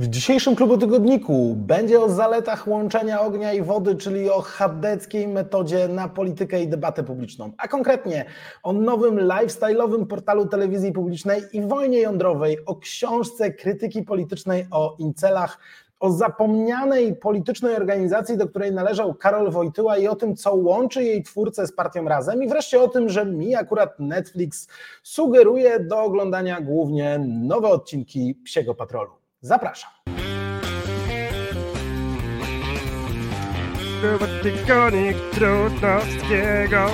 W dzisiejszym klubu tygodniku będzie o zaletach łączenia ognia i wody, czyli o chadeckiej metodzie na politykę i debatę publiczną, a konkretnie o nowym lifestyle'owym portalu telewizji publicznej i wojnie jądrowej, o książce krytyki politycznej o incelach, o zapomnianej politycznej organizacji, do której należał Karol Wojtyła i o tym, co łączy jej twórcę z partią Razem i wreszcie o tym, że mi akurat Netflix sugeruje do oglądania głównie nowe odcinki Psiego Patrolu. Zapraszam. Tygodnik Trudnowskiego.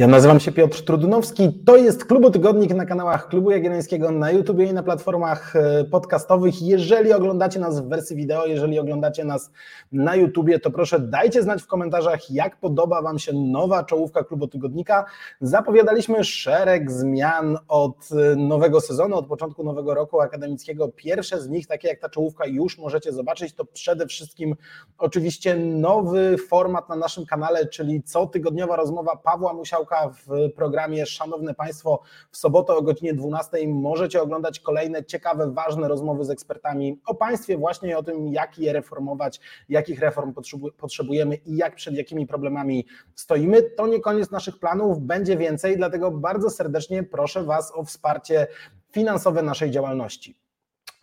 Ja nazywam się Piotr Trudnowski. To jest Klubotygodnik na kanałach Klubu Jagiellońskiego na YouTube i na platformach e, podcastowych. Jeżeli oglądacie nas w wersji wideo, jeżeli oglądacie nas na YouTubie, to proszę dajcie znać w komentarzach, jak podoba Wam się nowa czołówka Klubotygodnika. Zapowiadaliśmy szereg zmian od e, nowego sezonu, od początku nowego roku akademickiego. Pierwsze z nich, takie jak ta czołówka, już możecie zobaczyć. To przede wszystkim oczywiście nowy format na naszym kanale, czyli cotygodniowa rozmowa Pawła Musiałka w programie Szanowne Państwo w sobotę o godzinie 12 możecie oglądać kolejne ciekawe, ważne rozmowy z ekspertami o państwie, właśnie o tym, jak je reformować, jakich reform potrzebujemy i jak przed jakimi problemami stoimy. To nie koniec naszych planów, będzie więcej, dlatego bardzo serdecznie proszę Was o wsparcie finansowe naszej działalności.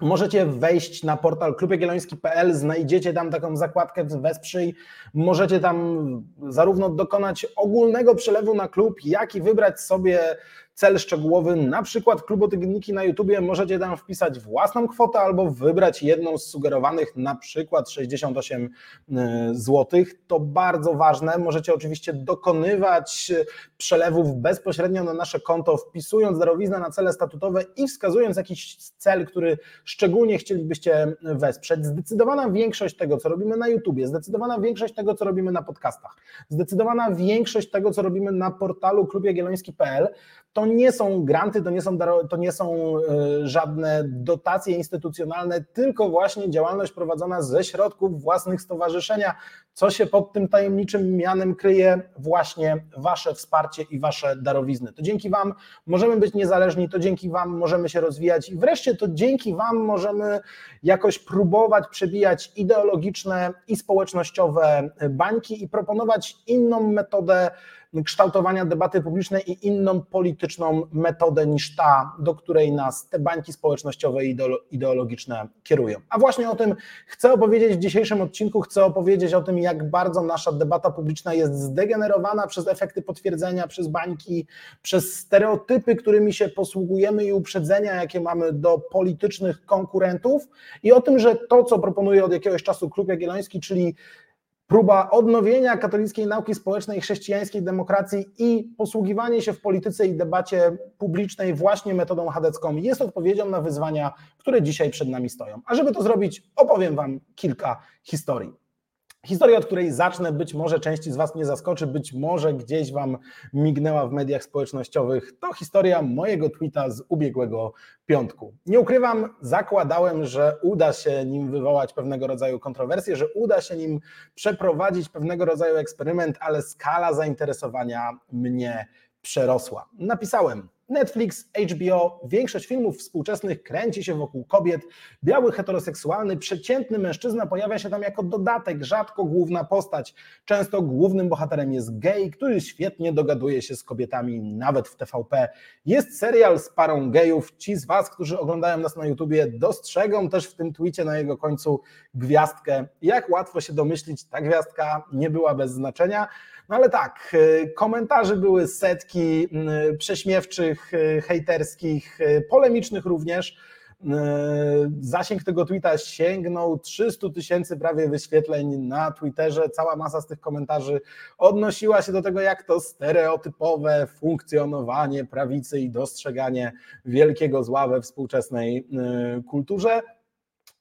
Możecie wejść na portal klubjagielloński.pl, znajdziecie tam taką zakładkę wesprzyj, możecie tam zarówno dokonać ogólnego przelewu na klub, jak i wybrać sobie cel szczegółowy, na przykład klubotygodniki na YouTubie, możecie tam wpisać własną kwotę albo wybrać jedną z sugerowanych, na przykład 68 e, zł. To bardzo ważne. Możecie oczywiście dokonywać przelewów bezpośrednio na nasze konto, wpisując darowiznę na cele statutowe i wskazując jakiś cel, który szczególnie chcielibyście wesprzeć. Zdecydowana większość tego, co robimy na YouTubie, zdecydowana większość tego, co robimy na podcastach, zdecydowana większość tego, co robimy na portalu klubjagielloński.pl to nie są granty, to nie są, to nie są e, żadne dotacje instytucjonalne, tylko właśnie działalność prowadzona ze środków własnych stowarzyszenia, co się pod tym tajemniczym mianem kryje właśnie Wasze wsparcie i Wasze darowizny. To dzięki Wam możemy być niezależni, to dzięki Wam możemy się rozwijać i wreszcie to dzięki Wam możemy jakoś próbować przebijać ideologiczne i społecznościowe bańki i proponować inną metodę kształtowania debaty publicznej i inną polityczną metodę niż ta, do której nas te bańki społecznościowe i ideologiczne kierują. A właśnie o tym chcę opowiedzieć w dzisiejszym odcinku, chcę opowiedzieć o tym, jak bardzo nasza debata publiczna jest zdegenerowana przez efekty potwierdzenia, przez bańki, przez stereotypy, którymi się posługujemy i uprzedzenia, jakie mamy do politycznych konkurentów i o tym, że to, co proponuje od jakiegoś czasu Klub Jagielloński, czyli próba odnowienia katolickiej nauki społecznej, chrześcijańskiej demokracji i posługiwanie się w polityce i debacie publicznej właśnie metodą chadecką jest odpowiedzią na wyzwania, które dzisiaj przed nami stoją. A żeby to zrobić, opowiem Wam kilka historii. Historia, od której zacznę, być może części z Was nie zaskoczy, być może gdzieś Wam mignęła w mediach społecznościowych, to historia mojego tweeta z ubiegłego piątku. Nie ukrywam, zakładałem, że uda się nim wywołać pewnego rodzaju kontrowersje, że uda się nim przeprowadzić pewnego rodzaju eksperyment, ale skala zainteresowania mnie przerosła. Napisałem, Netflix, HBO, większość filmów współczesnych kręci się wokół kobiet. Biały, heteroseksualny, przeciętny mężczyzna pojawia się tam jako dodatek, rzadko główna postać. Często głównym bohaterem jest gej, który świetnie dogaduje się z kobietami, nawet w TVP. Jest serial z parą gejów. Ci z Was, którzy oglądają nas na YouTubie, dostrzegą też w tym twicie na jego końcu gwiazdkę. Jak łatwo się domyślić, ta gwiazdka nie była bez znaczenia. No ale tak, y, komentarzy były setki, y, prześmiewczych, y, hejterskich, polemicznych również. Zasięg tego tweeta sięgnął 300 tysięcy prawie wyświetleń na Twitterze. Cała masa z tych komentarzy odnosiła się do tego, jak to stereotypowe funkcjonowanie prawicy i dostrzeganie wielkiego zła we współczesnej kulturze.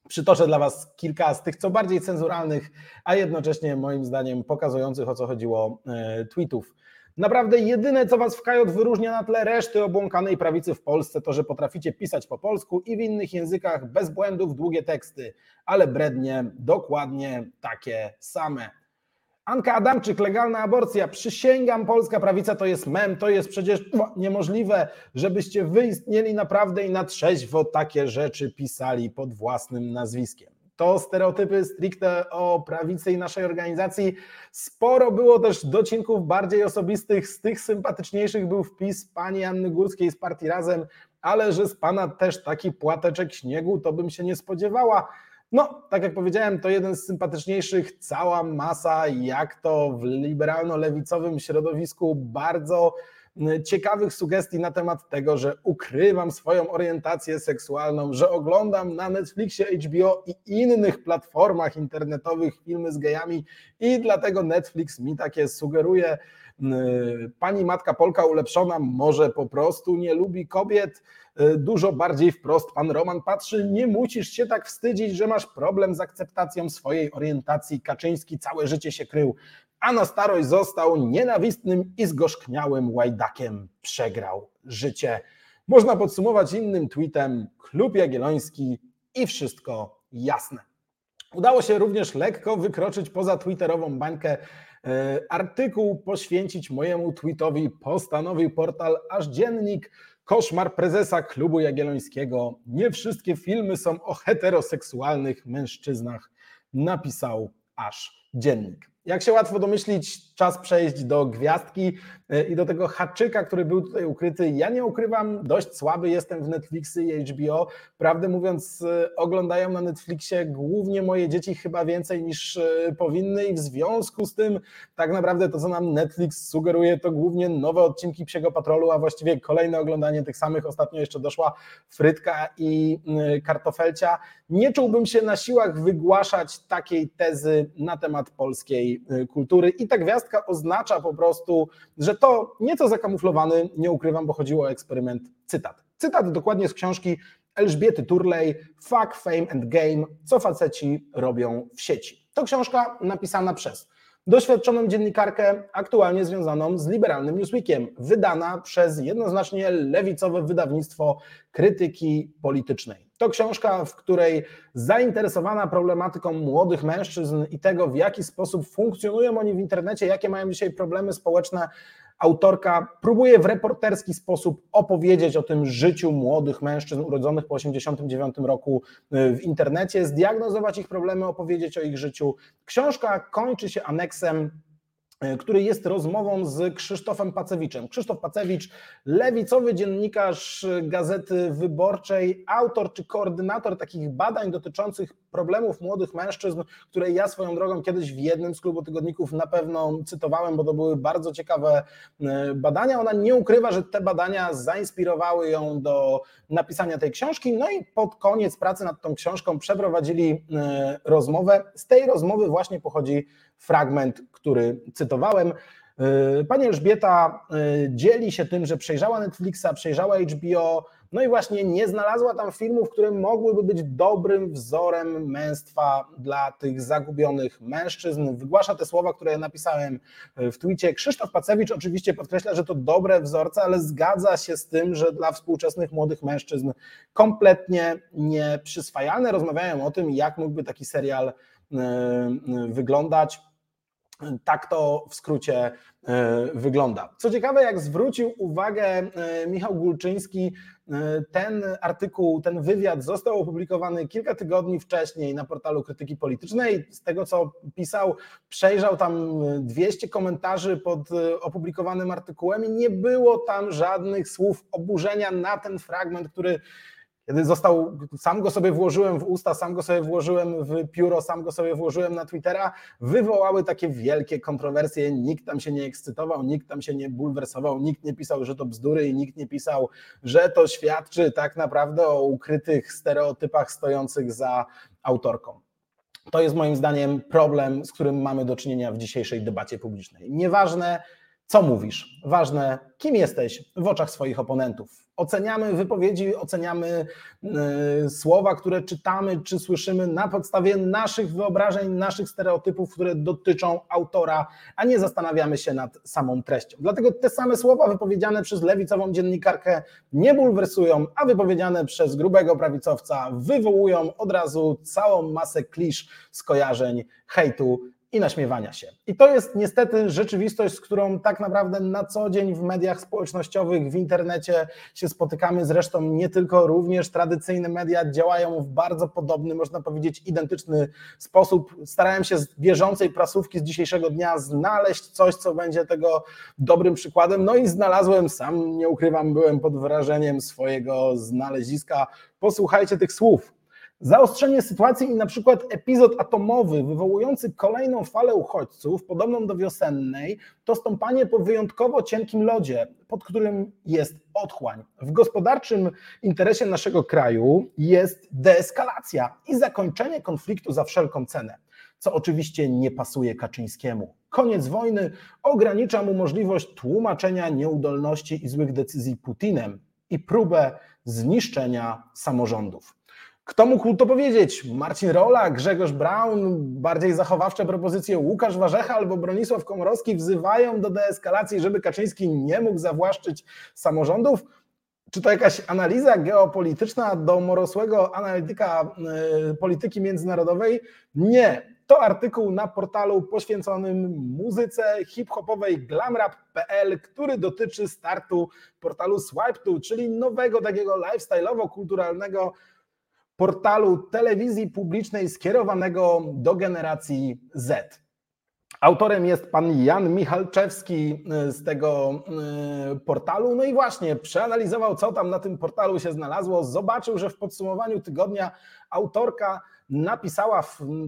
Przytoczę dla Was kilka z tych co bardziej cenzuralnych, a jednocześnie moim zdaniem pokazujących o co chodziło e, tweetów. Naprawdę jedyne, co Was w KJ wyróżnia na tle reszty obłąkanej prawicy w Polsce, to że potraficie pisać po polsku i w innych językach bez błędów długie teksty, ale brednie dokładnie takie same. Anka Adamczyk, legalna aborcja. Przysięgam, polska prawica to jest mem, to jest przecież niemożliwe, żebyście wyistnieli naprawdę i na trzeźwo takie rzeczy pisali pod własnym nazwiskiem. To stereotypy stricte o prawicy i naszej organizacji. Sporo było też docinków bardziej osobistych. Z tych sympatyczniejszych był wpis pani Anny Górskiej z partii Razem, ale że z pana też taki płateczek śniegu, to bym się nie spodziewała. No, tak jak powiedziałem, to jeden z sympatyczniejszych, cała masa, jak to w liberalno-lewicowym środowisku, bardzo ciekawych sugestii na temat tego, że ukrywam swoją orientację seksualną, że oglądam na Netflixie, HBO i innych platformach internetowych filmy z gejami i dlatego Netflix mi takie sugeruje. Pani matka Polka ulepszona może po prostu nie lubi kobiet. Dużo bardziej wprost pan Roman patrzy, nie musisz się tak wstydzić, że masz problem z akceptacją swojej orientacji. Kaczyński całe życie się krył a na starość został nienawistnym i zgorzkniałym łajdakiem. Przegrał życie. Można podsumować innym tweetem: Klub Jagielloński i wszystko jasne. Udało się również lekko wykroczyć poza twitterową bańkę. E, artykuł poświęcić mojemu tweetowi postanowił portal Aż Dziennik. Koszmar prezesa klubu jagiellońskiego. Nie wszystkie filmy są o heteroseksualnych mężczyznach. Napisał Aż Dziennik. Jak się łatwo domyślić, czas przejść do gwiazdki e, i do tego haczyka, który był tutaj ukryty. Ja nie ukrywam, dość słaby jestem w Netflixy i HBO. Prawdę mówiąc, e, oglądają na Netflixie głównie moje dzieci chyba więcej niż e, powinny i w związku z tym tak naprawdę to, co nam Netflix sugeruje, to głównie nowe odcinki Psiego Patrolu, a właściwie kolejne oglądanie tych samych. Ostatnio jeszcze doszła Frytka i Kartofelcia. Nie czułbym się na siłach wygłaszać takiej tezy na temat polskiej kultury i ta gwiazdka oznacza po prostu, że to nieco zakamuflowany, nie ukrywam, bo chodziło o eksperyment, cytat. Cytat dokładnie z książki Elżbiety Turley, Fuck, Fame and Game, co faceci robią w sieci. To książka napisana przez doświadczoną dziennikarkę aktualnie związaną z liberalnym Newsweekiem, wydana przez jednoznacznie lewicowe wydawnictwo krytyki politycznej. To książka, w której zainteresowana problematyką młodych mężczyzn i tego, w jaki sposób funkcjonują oni w internecie, jakie mają dzisiaj problemy społeczne, autorka próbuje w reporterski sposób opowiedzieć o tym życiu młodych mężczyzn urodzonych po 1989 roku y, w internecie, zdiagnozować ich problemy, opowiedzieć o ich życiu. Książka kończy się aneksem E, który jest rozmową z Krzysztofem Pacewiczem. Krzysztof Pacewicz, lewicowy dziennikarz Gazety Wyborczej, autor czy koordynator takich badań dotyczących problemów młodych mężczyzn, które ja swoją drogą kiedyś w jednym z klubu tygodników na pewno cytowałem, bo to były bardzo ciekawe e, badania. Ona nie ukrywa, że te badania zainspirowały ją do napisania tej książki. No i pod koniec pracy nad tą książką przeprowadzili e, rozmowę. Z tej rozmowy właśnie pochodzi fragment, który cytowałem. Y, pani Elżbieta y, dzieli się tym, że przejrzała Netflixa, przejrzała HBO, no i właśnie nie znalazła tam filmów, które mogłyby być dobrym wzorem męstwa dla tych zagubionych mężczyzn. Wygłasza te słowa, które napisałem w twicie. Krzysztof Pacewicz oczywiście podkreśla, że to dobre wzorce, ale zgadza się z tym, że dla współczesnych młodych mężczyzn kompletnie nieprzyswajalne. Rozmawiają o tym, jak mógłby taki serial y, wyglądać. Tak to w skrócie e, wygląda. Co ciekawe, jak zwrócił uwagę e, Michał Gulczyński, e, ten artykuł, ten wywiad został opublikowany kilka tygodni wcześniej na portalu Krytyki Politycznej. Z tego, co pisał, przejrzał tam 200 komentarzy pod opublikowanym artykułem i nie było tam żadnych słów oburzenia na ten fragment, który został, sam go sobie włożyłem w usta, sam go sobie włożyłem w pióro, sam go sobie włożyłem na Twittera, wywołały takie wielkie kontrowersje. Nikt tam się nie ekscytował, nikt tam się nie bulwersował, nikt nie pisał, że to bzdury i nikt nie pisał, że to świadczy tak naprawdę o ukrytych stereotypach stojących za autorką. To jest moim zdaniem problem, z którym mamy do czynienia w dzisiejszej debacie publicznej. Nieważne, co mówisz, ważne, kim jesteś w oczach swoich oponentów oceniamy wypowiedzi, oceniamy y, słowa, które czytamy czy słyszymy na podstawie naszych wyobrażeń, naszych stereotypów, które dotyczą autora, a nie zastanawiamy się nad samą treścią. Dlatego te same słowa wypowiedziane przez lewicową dziennikarkę nie bulwersują, a wypowiedziane przez grubego prawicowca wywołują od razu całą masę klisz, skojarzeń, hejtu i naśmiewania się. I to jest niestety rzeczywistość, z którą tak naprawdę na co dzień w mediach społecznościowych, w internecie się spotykamy. Zresztą nie tylko, również tradycyjne media działają w bardzo podobny, można powiedzieć, identyczny sposób. Starałem się z bieżącej prasówki z dzisiejszego dnia znaleźć coś, co będzie tego dobrym przykładem. No i znalazłem, sam nie ukrywam, byłem pod wrażeniem swojego znaleziska. Posłuchajcie tych słów. Zaostrzenie sytuacji i na przykład epizod atomowy wywołujący kolejną falę uchodźców, podobną do wiosennej, to stąpanie po wyjątkowo cienkim lodzie, pod którym jest otchłań. W gospodarczym interesie naszego kraju jest deeskalacja i zakończenie konfliktu za wszelką cenę, co oczywiście nie pasuje Kaczyńskiemu. Koniec wojny ogranicza mu możliwość tłumaczenia nieudolności i złych decyzji Putinem i próbę zniszczenia samorządów. Kto mógł to powiedzieć? Marcin Rola, Grzegorz Braun, bardziej zachowawcze propozycje Łukasz Warzecha albo Bronisław Komorowski wzywają do deeskalacji, żeby Kaczyński nie mógł zawłaszczyć samorządów? Czy to jakaś analiza geopolityczna do morosłego analityka y, polityki międzynarodowej? Nie. To artykuł na portalu poświęconym muzyce hip-hopowej glamrap.pl, który dotyczy startu portalu Swipe2, czyli nowego takiego lifestyle'owo-kulturalnego portalu telewizji publicznej skierowanego do generacji Z. Autorem jest pan Jan Michalczewski y, z tego y, portalu. No i właśnie przeanalizował, co tam na tym portalu się znalazło. Zobaczył, że w podsumowaniu tygodnia autorka napisała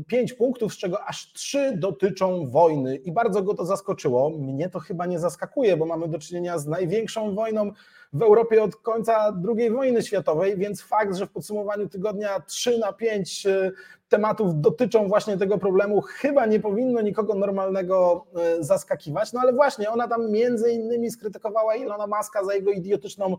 pięć punktów, z czego aż trzy dotyczą wojny i bardzo go to zaskoczyło. Mnie to chyba nie zaskakuje, bo mamy do czynienia z największą wojną w Europie od końca II wojny światowej, więc fakt, że w podsumowaniu tygodnia 3 na 5 e, tematów dotyczą właśnie tego problemu, chyba nie powinno nikogo normalnego e, zaskakiwać. No ale właśnie, ona tam między innymi skrytykowała Ilona Maska za jego idiotyczną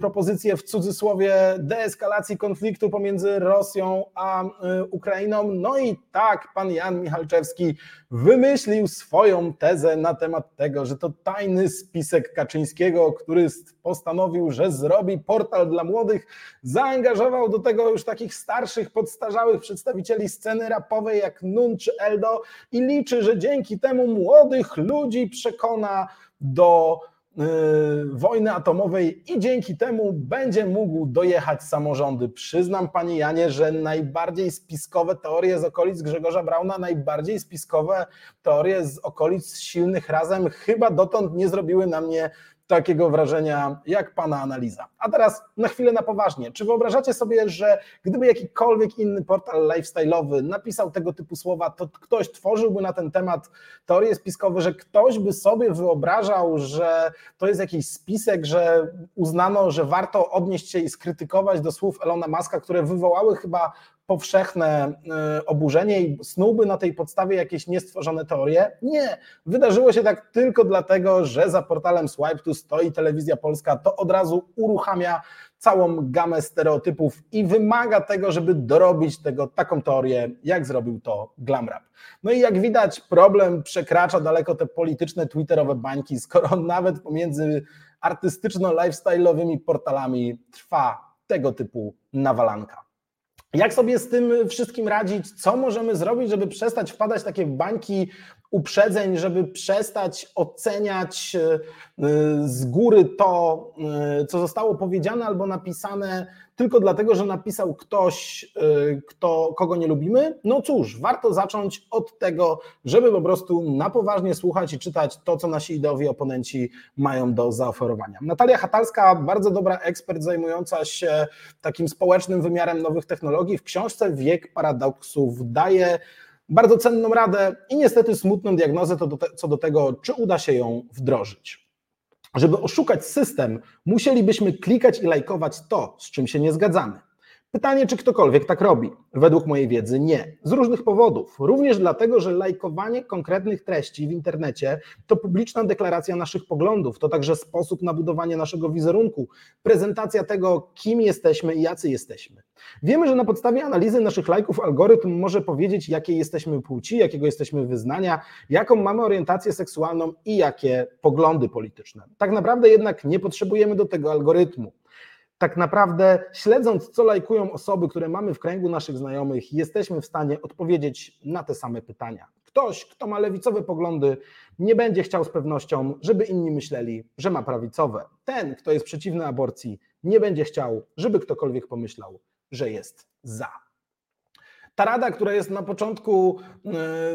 propozycję w cudzysłowie deeskalacji konfliktu pomiędzy Rosją a y, Ukrainą. No i tak pan Jan Michalczewski wymyślił swoją tezę na temat tego, że to tajny spisek Kaczyńskiego, który postanowił, że zrobi portal dla młodych, zaangażował do tego już takich starszych, podstarzałych przedstawicieli sceny rapowej jak Nun czy Eldo i liczy, że dzięki temu młodych ludzi przekona do wojny atomowej i dzięki temu będzie mógł dojechać samorządy. Przyznam Panie Janie, że najbardziej spiskowe teorie z okolic Grzegorza Brauna, najbardziej spiskowe teorie z okolic silnych razem chyba dotąd nie zrobiły na mnie takiego wrażenia jak Pana analiza. A teraz na chwilę na poważnie. Czy wyobrażacie sobie, że gdyby jakikolwiek inny portal lifestyle'owy napisał tego typu słowa, to ktoś tworzyłby na ten temat teorie spiskowe, że ktoś by sobie wyobrażał, że to jest jakiś spisek, że uznano, że warto odnieść się i skrytykować do słów Elona Muska, które wywołały chyba powszechne e, oburzenie i snułby na tej podstawie jakieś niestworzone teorie. Nie, wydarzyło się tak tylko dlatego, że za portalem Swipe tu stoi telewizja polska, to od razu uruchamia całą gamę stereotypów i wymaga tego, żeby dorobić tego taką teorię, jak zrobił to Glamrap. No i jak widać, problem przekracza daleko te polityczne, twitterowe bańki, skoro nawet pomiędzy artystyczno-lifestyle'owymi portalami trwa tego typu nawalanka. Jak sobie z tym wszystkim radzić? Co możemy zrobić, żeby przestać wpadać w takie bańki uprzedzeń, żeby przestać oceniać e, z góry to, e, co zostało powiedziane albo napisane tylko dlatego, że napisał ktoś, e, kto, kogo nie lubimy? No cóż, warto zacząć od tego, żeby po prostu na poważnie słuchać i czytać to, co nasi ideowi oponenci mają do zaoferowania. Natalia Hatalska, bardzo dobra ekspert zajmująca się takim społecznym wymiarem nowych technologii, w książce Wiek Paradoksów daje bardzo cenną radę i niestety smutną diagnozę to do te, co do tego, czy uda się ją wdrożyć. Żeby oszukać system, musielibyśmy klikać i lajkować to, z czym się nie zgadzamy. Pytanie, czy ktokolwiek tak robi? Według mojej wiedzy nie. Z różnych powodów. Również dlatego, że lajkowanie konkretnych treści w internecie to publiczna deklaracja naszych poglądów, to także sposób na budowanie naszego wizerunku, prezentacja tego, kim jesteśmy i jacy jesteśmy. Wiemy, że na podstawie analizy naszych lajków algorytm może powiedzieć, jakiej jesteśmy płci, jakiego jesteśmy wyznania, jaką mamy orientację seksualną i jakie poglądy polityczne. Tak naprawdę jednak nie potrzebujemy do tego algorytmu tak naprawdę śledząc, co lajkują osoby, które mamy w kręgu naszych znajomych, jesteśmy w stanie odpowiedzieć na te same pytania. Ktoś, kto ma lewicowe poglądy, nie będzie chciał z pewnością, żeby inni myśleli, że ma prawicowe. Ten, kto jest przeciwny aborcji, nie będzie chciał, żeby ktokolwiek pomyślał, że jest za. Ta rada, która jest na początku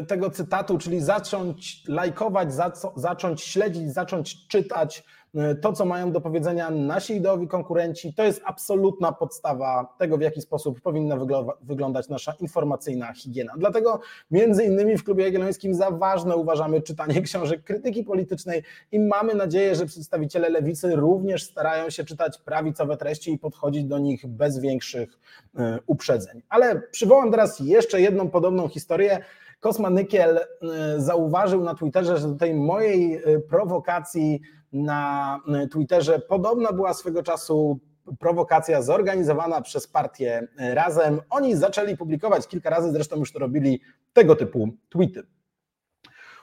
y, tego cytatu, czyli zacząć lajkować, zacząć śledzić, zacząć czytać E, to, co mają do powiedzenia nasi ideowi konkurenci, to jest absolutna podstawa tego, w jaki sposób powinna wyglądać nasza informacyjna higiena. Dlatego między innymi w Klubie Jagiellońskim za ważne uważamy czytanie książek krytyki politycznej i mamy nadzieję, że przedstawiciele lewicy również starają się czytać prawicowe treści i podchodzić do nich bez większych e, uprzedzeń. Ale przywołam teraz jeszcze jedną podobną historię. Kosma Nykiel e, zauważył na Twitterze, że do tej mojej prowokacji na Twitterze. Podobna była swego czasu prowokacja zorganizowana przez partię Razem. Oni zaczęli publikować kilka razy, zresztą już to robili tego typu tweety.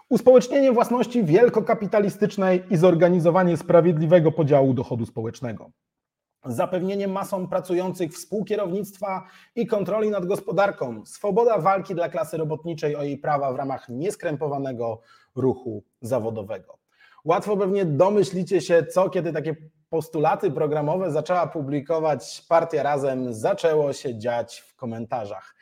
Uspołecznienie własności wielkokapitalistycznej i zorganizowanie sprawiedliwego podziału dochodu społecznego. Zapewnienie masom pracujących współkierownictwa i kontroli nad gospodarką. Swoboda walki dla klasy robotniczej o jej prawa w ramach nieskrępowanego ruchu zawodowego. Łatwo pewnie domyślicie się, co kiedy takie postulaty programowe zaczęła publikować partia Razem, zaczęło się dziać w komentarzach.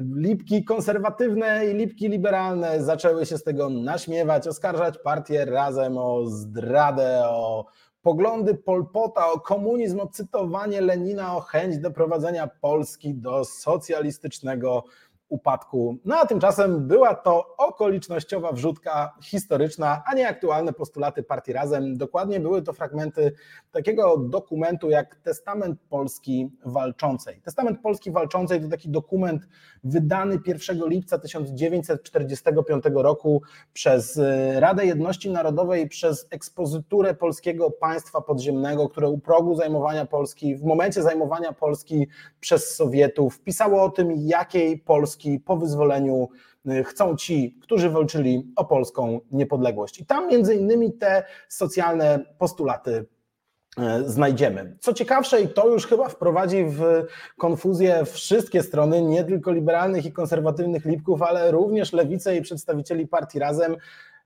Lipki konserwatywne i lipki liberalne zaczęły się z tego naśmiewać, oskarżać partię Razem o zdradę, o poglądy Polpota, o komunizm, o cytowanie Lenina, o chęć doprowadzenia Polski do socjalistycznego upadku. No a tymczasem była to okolicznościowa wrzutka historyczna, a nie aktualne postulaty partii Razem. Dokładnie były to fragmenty takiego dokumentu jak Testament Polski Walczącej. Testament Polski Walczącej to taki dokument wydany 1 lipca 1945 roku przez y, Radę Jedności Narodowej, przez ekspozyturę polskiego państwa podziemnego, które u progu zajmowania Polski, w momencie zajmowania Polski przez Sowietów, pisało o tym, jakiej Polski Polski po wyzwoleniu y, chcą ci, którzy walczyli o polską niepodległość. I tam między innymi te socjalne postulaty y, znajdziemy. Co ciekawsze, i to już chyba wprowadzi w konfuzję wszystkie strony, nie tylko liberalnych i konserwatywnych lipków, ale również lewicę i przedstawicieli partii Razem,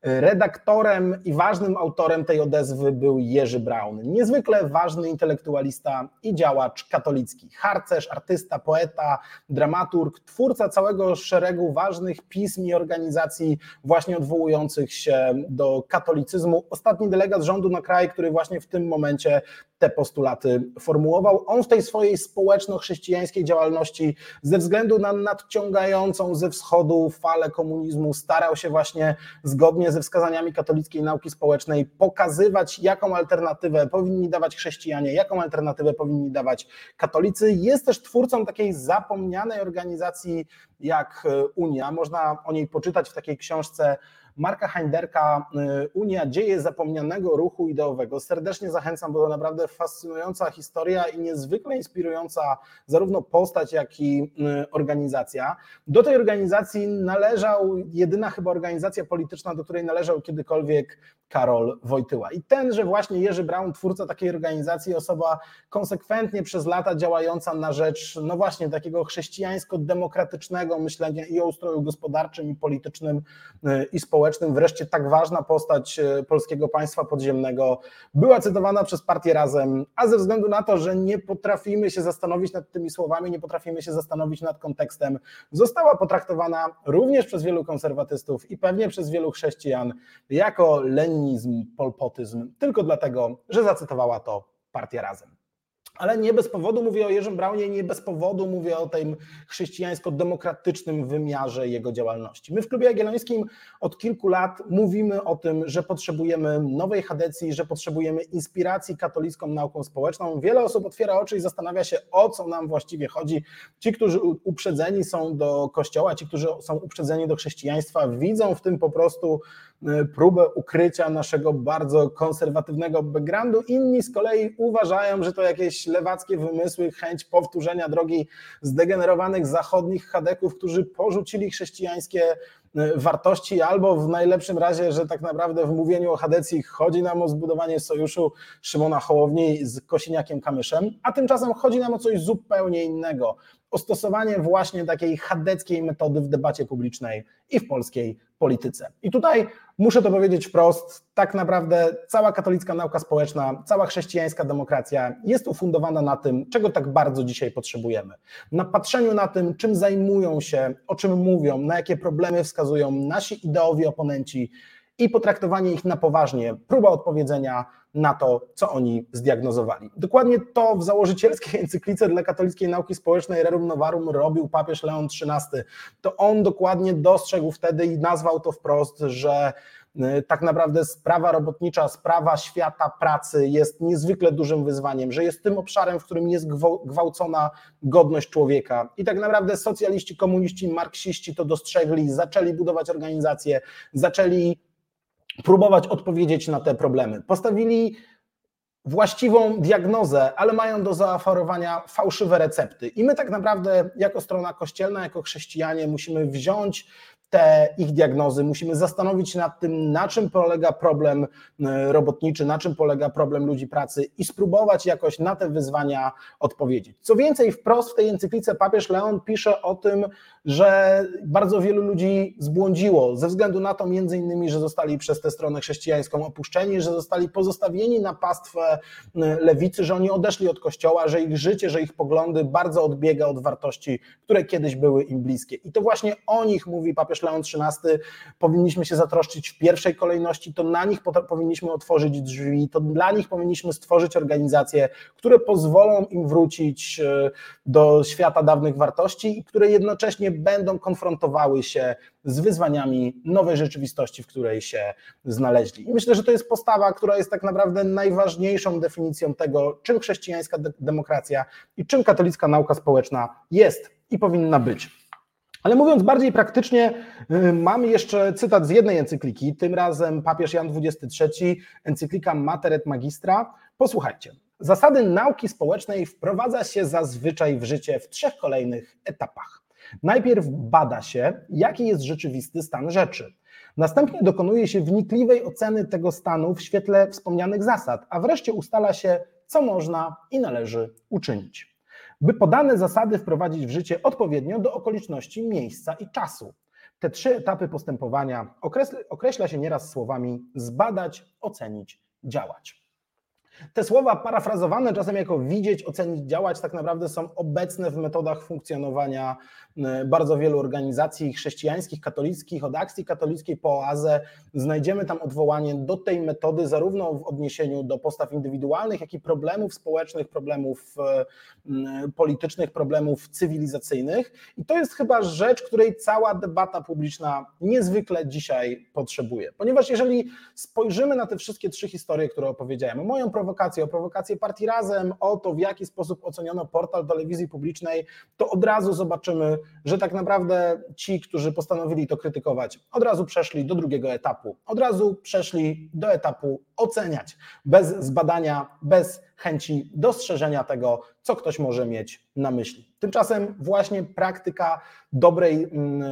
Redaktorem i ważnym autorem tej odezwy był Jerzy Braun, niezwykle ważny intelektualista i działacz katolicki, harcerz, artysta, poeta, dramaturg, twórca całego szeregu ważnych pism i organizacji właśnie odwołujących się do katolicyzmu. Ostatni delegat rządu na kraj, który właśnie w tym momencie te postulaty formułował. On w tej swojej społeczno-chrześcijańskiej działalności ze względu na nadciągającą ze wschodu falę komunizmu starał się właśnie zgodnie ze wskazaniami katolickiej nauki społecznej pokazywać, jaką alternatywę powinni dawać chrześcijanie, jaką alternatywę powinni dawać katolicy. Jest też twórcą takiej zapomnianej organizacji jak Unia. Można o niej poczytać w takiej książce Marka Heinderka, y, Unia Dzieje Zapomnianego Ruchu Ideowego. Serdecznie zachęcam, bo to naprawdę fascynująca historia i niezwykle inspirująca zarówno postać, jak i y, organizacja. Do tej organizacji należał, jedyna chyba organizacja polityczna, do której należał kiedykolwiek Karol Wojtyła. I tenże właśnie Jerzy Braun, twórca takiej organizacji, osoba konsekwentnie przez lata działająca na rzecz, no właśnie, takiego chrześcijańsko-demokratycznego myślenia i o ustroju gospodarczym, i politycznym, y, i społecznym. Wreszcie tak ważna postać e, polskiego państwa podziemnego była cytowana przez partię Razem, a ze względu na to, że nie potrafimy się zastanowić nad tymi słowami, nie potrafimy się zastanowić nad kontekstem, została potraktowana również przez wielu konserwatystów i pewnie przez wielu chrześcijan jako leninizm, polpotyzm, tylko dlatego, że zacytowała to partia Razem. Ale nie bez powodu mówię o Jerzym Braunie, nie bez powodu mówię o tym chrześcijańsko-demokratycznym wymiarze jego działalności. My w Klubie Jagiellońskim od kilku lat mówimy o tym, że potrzebujemy nowej chadecji, że potrzebujemy inspiracji katolicką nauką społeczną. Wiele osób otwiera oczy i zastanawia się, o co nam właściwie chodzi. Ci, którzy uprzedzeni są do kościoła, ci, którzy są uprzedzeni do chrześcijaństwa, widzą w tym po prostu Y, próbę ukrycia naszego bardzo konserwatywnego backgroundu. Inni z kolei uważają, że to jakieś lewackie wymysły, chęć powtórzenia drogi zdegenerowanych zachodnich chadeków, którzy porzucili chrześcijańskie y, wartości, albo w najlepszym razie, że tak naprawdę w mówieniu o Hadecji chodzi nam o zbudowanie sojuszu Szymona Hołowni z Kosiniakiem Kamyszem, a tymczasem chodzi nam o coś zupełnie innego o stosowanie właśnie takiej chadeckiej metody w debacie publicznej i w polskiej polityce. I tutaj muszę to powiedzieć wprost, tak naprawdę cała katolicka nauka społeczna, cała chrześcijańska demokracja jest ufundowana na tym, czego tak bardzo dzisiaj potrzebujemy. Na patrzeniu na tym, czym zajmują się, o czym mówią, na jakie problemy wskazują nasi ideowi oponenci i potraktowanie ich na poważnie, próba odpowiedzenia na to, co oni zdiagnozowali. Dokładnie to w założycielskiej encyklice dla katolickiej nauki społecznej Rerum Novarum robił papież Leon XIII. To on dokładnie dostrzegł wtedy i nazwał to wprost, że y, tak naprawdę sprawa robotnicza, sprawa świata pracy jest niezwykle dużym wyzwaniem, że jest tym obszarem, w którym jest gwałcona godność człowieka. I tak naprawdę socjaliści, komuniści, marksiści to dostrzegli, zaczęli budować organizacje, zaczęli próbować odpowiedzieć na te problemy. Postawili właściwą diagnozę, ale mają do zaoferowania fałszywe recepty. I my tak naprawdę, jako strona kościelna, jako chrześcijanie, musimy wziąć te ich diagnozy, musimy zastanowić się nad tym, na czym polega problem e, robotniczy, na czym polega problem ludzi pracy i spróbować jakoś na te wyzwania odpowiedzieć. Co więcej, wprost w tej encyklice papież Leon pisze o tym, że bardzo wielu ludzi zbłądziło ze względu na to między innymi, że zostali przez tę stronę chrześcijańską opuszczeni, że zostali pozostawieni na pastwę e, lewicy, że oni odeszli od kościoła, że ich życie, że ich poglądy bardzo odbiega od wartości, które kiedyś były im bliskie. I to właśnie o nich mówi papież Leon XIII, powinniśmy się zatroszczyć w pierwszej kolejności, to na nich powinniśmy otworzyć drzwi, to dla nich powinniśmy stworzyć organizacje, które pozwolą im wrócić e, do świata dawnych wartości i które jednocześnie będą konfrontowały się z wyzwaniami nowej rzeczywistości, w której się znaleźli. I myślę, że to jest postawa, która jest tak naprawdę najważniejszą definicją tego, czym chrześcijańska demokracja i czym katolicka nauka społeczna jest i powinna być. Ale mówiąc bardziej praktycznie, y, mam jeszcze cytat z jednej encykliki, tym razem papież Jan XXIII, encyklika Mater et Magistra. Posłuchajcie. Zasady nauki społecznej wprowadza się zazwyczaj w życie w trzech kolejnych etapach. Najpierw bada się, jaki jest rzeczywisty stan rzeczy. Następnie dokonuje się wnikliwej oceny tego stanu w świetle wspomnianych zasad, a wreszcie ustala się, co można i należy uczynić. By podane zasady wprowadzić w życie odpowiednio do okoliczności miejsca i czasu. Te trzy etapy postępowania określa się nieraz słowami zbadać, ocenić, działać. Te słowa parafrazowane czasem jako widzieć, ocenić, działać, tak naprawdę są obecne w metodach funkcjonowania e, bardzo wielu organizacji chrześcijańskich, katolickich, od akcji katolickiej po oazę. Znajdziemy tam odwołanie do tej metody, zarówno w odniesieniu do postaw indywidualnych, jak i problemów społecznych, problemów e, politycznych, problemów cywilizacyjnych. I to jest chyba rzecz, której cała debata publiczna niezwykle dzisiaj potrzebuje. Ponieważ jeżeli spojrzymy na te wszystkie trzy historie, które opowiedziałem, moją prowokacją, prowokację, o prowokację partii Razem, o to, w jaki sposób oceniono portal telewizji publicznej, to od razu zobaczymy, że tak naprawdę ci, którzy postanowili to krytykować, od razu przeszli do drugiego etapu. Od razu przeszli do etapu oceniać, bez zbadania, bez chęci dostrzeżenia tego, co ktoś może mieć na myśli. Tymczasem właśnie praktyka dobrej, mm,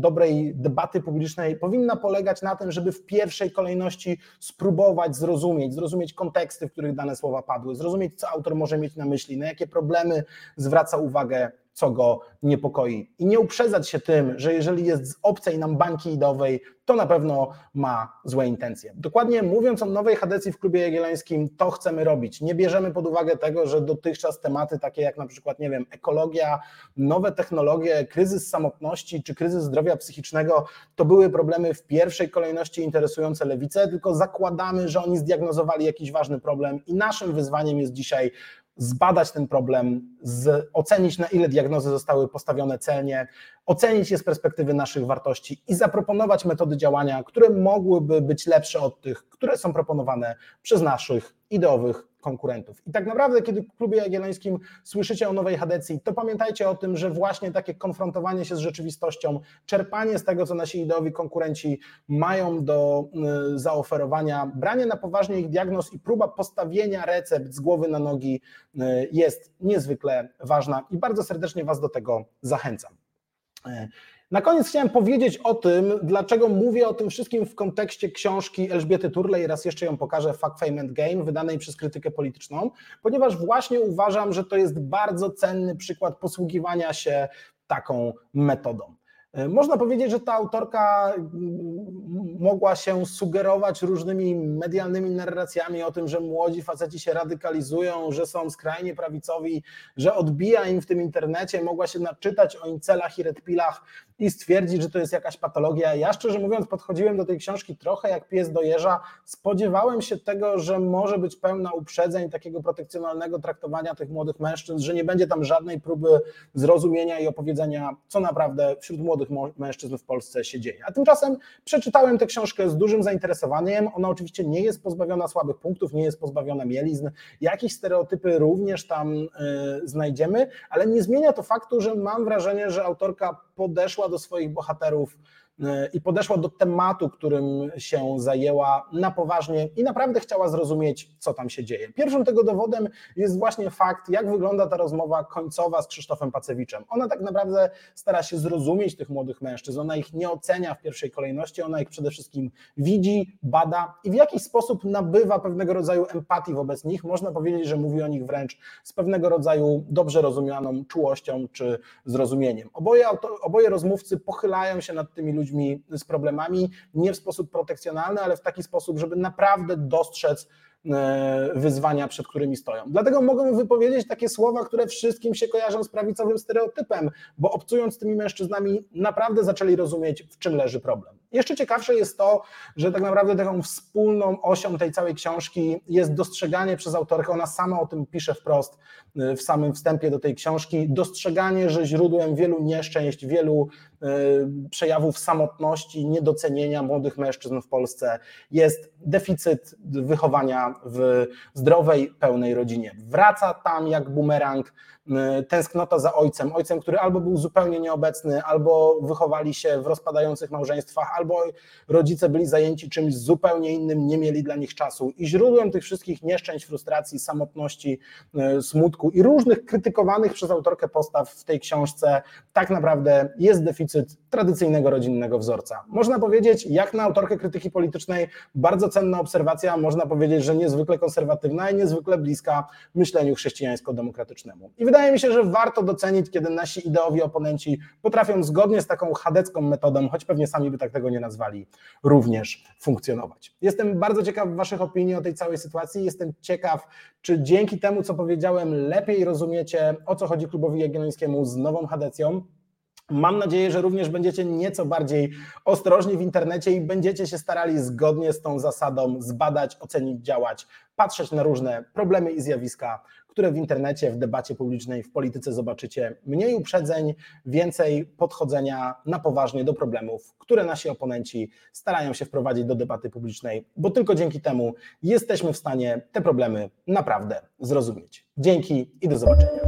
dobrej debaty publicznej powinna polegać na tym, żeby w pierwszej kolejności spróbować zrozumieć, zrozumieć konteksty, w których dane słowa padły, zrozumieć, co autor może mieć na myśli, na jakie problemy zwraca uwagę co go niepokoi. I nie uprzedzać się tym, że jeżeli jest z obcej nam bańki idowej, to na pewno ma złe intencje. Dokładnie mówiąc o nowej hadecji w klubie jagiellońskim, to chcemy robić. Nie bierzemy pod uwagę tego, że dotychczas tematy takie jak na przykład, nie wiem, ekologia, nowe technologie, kryzys samotności czy kryzys zdrowia psychicznego, to były problemy w pierwszej kolejności interesujące lewicę, tylko zakładamy, że oni zdiagnozowali jakiś ważny problem i naszym wyzwaniem jest dzisiaj zbadać ten problem, z, ocenić na ile diagnozy zostały postawione celnie, ocenić je z perspektywy naszych wartości i zaproponować metody działania, które mogłyby być lepsze od tych, które są proponowane przez naszych ideowych konkurentów. I tak naprawdę, kiedy w klubie jagiellońskim słyszycie o nowej Hadecji, to pamiętajcie o tym, że właśnie takie konfrontowanie się z rzeczywistością, czerpanie z tego, co nasi ideowi konkurenci mają do y, zaoferowania, branie na poważnie ich diagnoz i próba postawienia recept z głowy na nogi y, jest niezwykle ważna i bardzo serdecznie Was do tego zachęcam. Na koniec chciałem powiedzieć o tym, dlaczego mówię o tym wszystkim w kontekście książki Elżbiety Turley, raz jeszcze ją pokażę, Fuck, Fame and Game, wydanej przez krytykę polityczną, ponieważ właśnie uważam, że to jest bardzo cenny przykład posługiwania się taką metodą. E, można powiedzieć, że ta autorka mogła się sugerować różnymi medialnymi narracjami o tym, że młodzi faceci się radykalizują, że są skrajnie prawicowi, że odbija im w tym internecie, mogła się naczytać o incelach i redpilach i stwierdzić, że to jest jakaś patologia. Ja szczerze mówiąc podchodziłem do tej książki trochę jak pies do jeża. Spodziewałem się tego, że może być pełna uprzedzeń, takiego protekcjonalnego traktowania tych młodych mężczyzn, że nie będzie tam żadnej próby zrozumienia i opowiedzenia, co naprawdę wśród młodych mężczyzn w Polsce się dzieje. A tymczasem przeczytałem tę książkę z dużym zainteresowaniem. Ona oczywiście nie jest pozbawiona słabych punktów, nie jest pozbawiona mielizn. Jakieś stereotypy również tam y, znajdziemy, ale nie zmienia to faktu, że mam wrażenie, że autorka podeszła do swoich bohaterów i podeszła do tematu, którym się zajęła na poważnie i naprawdę chciała zrozumieć, co tam się dzieje. Pierwszym tego dowodem jest właśnie fakt, jak wygląda ta rozmowa końcowa z Krzysztofem Pacewiczem. Ona tak naprawdę stara się zrozumieć tych młodych mężczyzn, ona ich nie ocenia w pierwszej kolejności, ona ich przede wszystkim widzi, bada i w jakiś sposób nabywa pewnego rodzaju empatii wobec nich. Można powiedzieć, że mówi o nich wręcz z pewnego rodzaju dobrze rozumianą czułością czy zrozumieniem. Oboje, oboje rozmówcy pochylają się nad tymi ludźmi, ludźmi z problemami, nie w sposób protekcjonalny, ale w taki sposób, żeby naprawdę dostrzec E, wyzwania, przed którymi stoją. Dlatego mogą wypowiedzieć takie słowa, które wszystkim się kojarzą z prawicowym stereotypem, bo obcując z tymi mężczyznami, naprawdę zaczęli rozumieć, w czym leży problem. Jeszcze ciekawsze jest to, że tak naprawdę taką wspólną osią tej całej książki jest dostrzeganie przez autorkę, ona sama o tym pisze wprost e, w samym wstępie do tej książki, dostrzeganie, że źródłem wielu nieszczęść, wielu e, przejawów samotności, niedocenienia młodych mężczyzn w Polsce jest deficyt wychowania w zdrowej, pełnej rodzinie. Wraca tam jak bumerang Y, tęsknota za ojcem, ojcem, który albo był zupełnie nieobecny, albo wychowali się w rozpadających małżeństwach, albo rodzice byli zajęci czymś zupełnie innym, nie mieli dla nich czasu. I źródłem tych wszystkich nieszczęść, frustracji, samotności, y, smutku i różnych krytykowanych przez autorkę postaw w tej książce tak naprawdę jest deficyt tradycyjnego rodzinnego wzorca. Można powiedzieć, jak na autorkę krytyki politycznej, bardzo cenna obserwacja, można powiedzieć, że niezwykle konserwatywna i niezwykle bliska myśleniu chrześcijańsko-demokratycznemu. I wydaje mi się, że warto docenić, kiedy nasi ideowi oponenci potrafią zgodnie z taką chadecką metodą, choć pewnie sami by tak tego nie nazwali, również funkcjonować. Jestem bardzo ciekaw Waszych opinii o tej całej sytuacji. Jestem ciekaw, czy dzięki temu, co powiedziałem, lepiej rozumiecie, o co chodzi klubowi jagiellońskiemu z nową chadecją. Mam nadzieję, że również będziecie nieco bardziej ostrożni w internecie i będziecie się starali zgodnie z tą zasadą zbadać, ocenić, działać, patrzeć na różne problemy i zjawiska, które w internecie, w debacie publicznej, w polityce zobaczycie mniej uprzedzeń, więcej podchodzenia na poważnie do problemów, które nasi oponenci starają się wprowadzić do debaty publicznej, bo tylko dzięki temu jesteśmy w stanie te problemy naprawdę zrozumieć. Dzięki i do zobaczenia.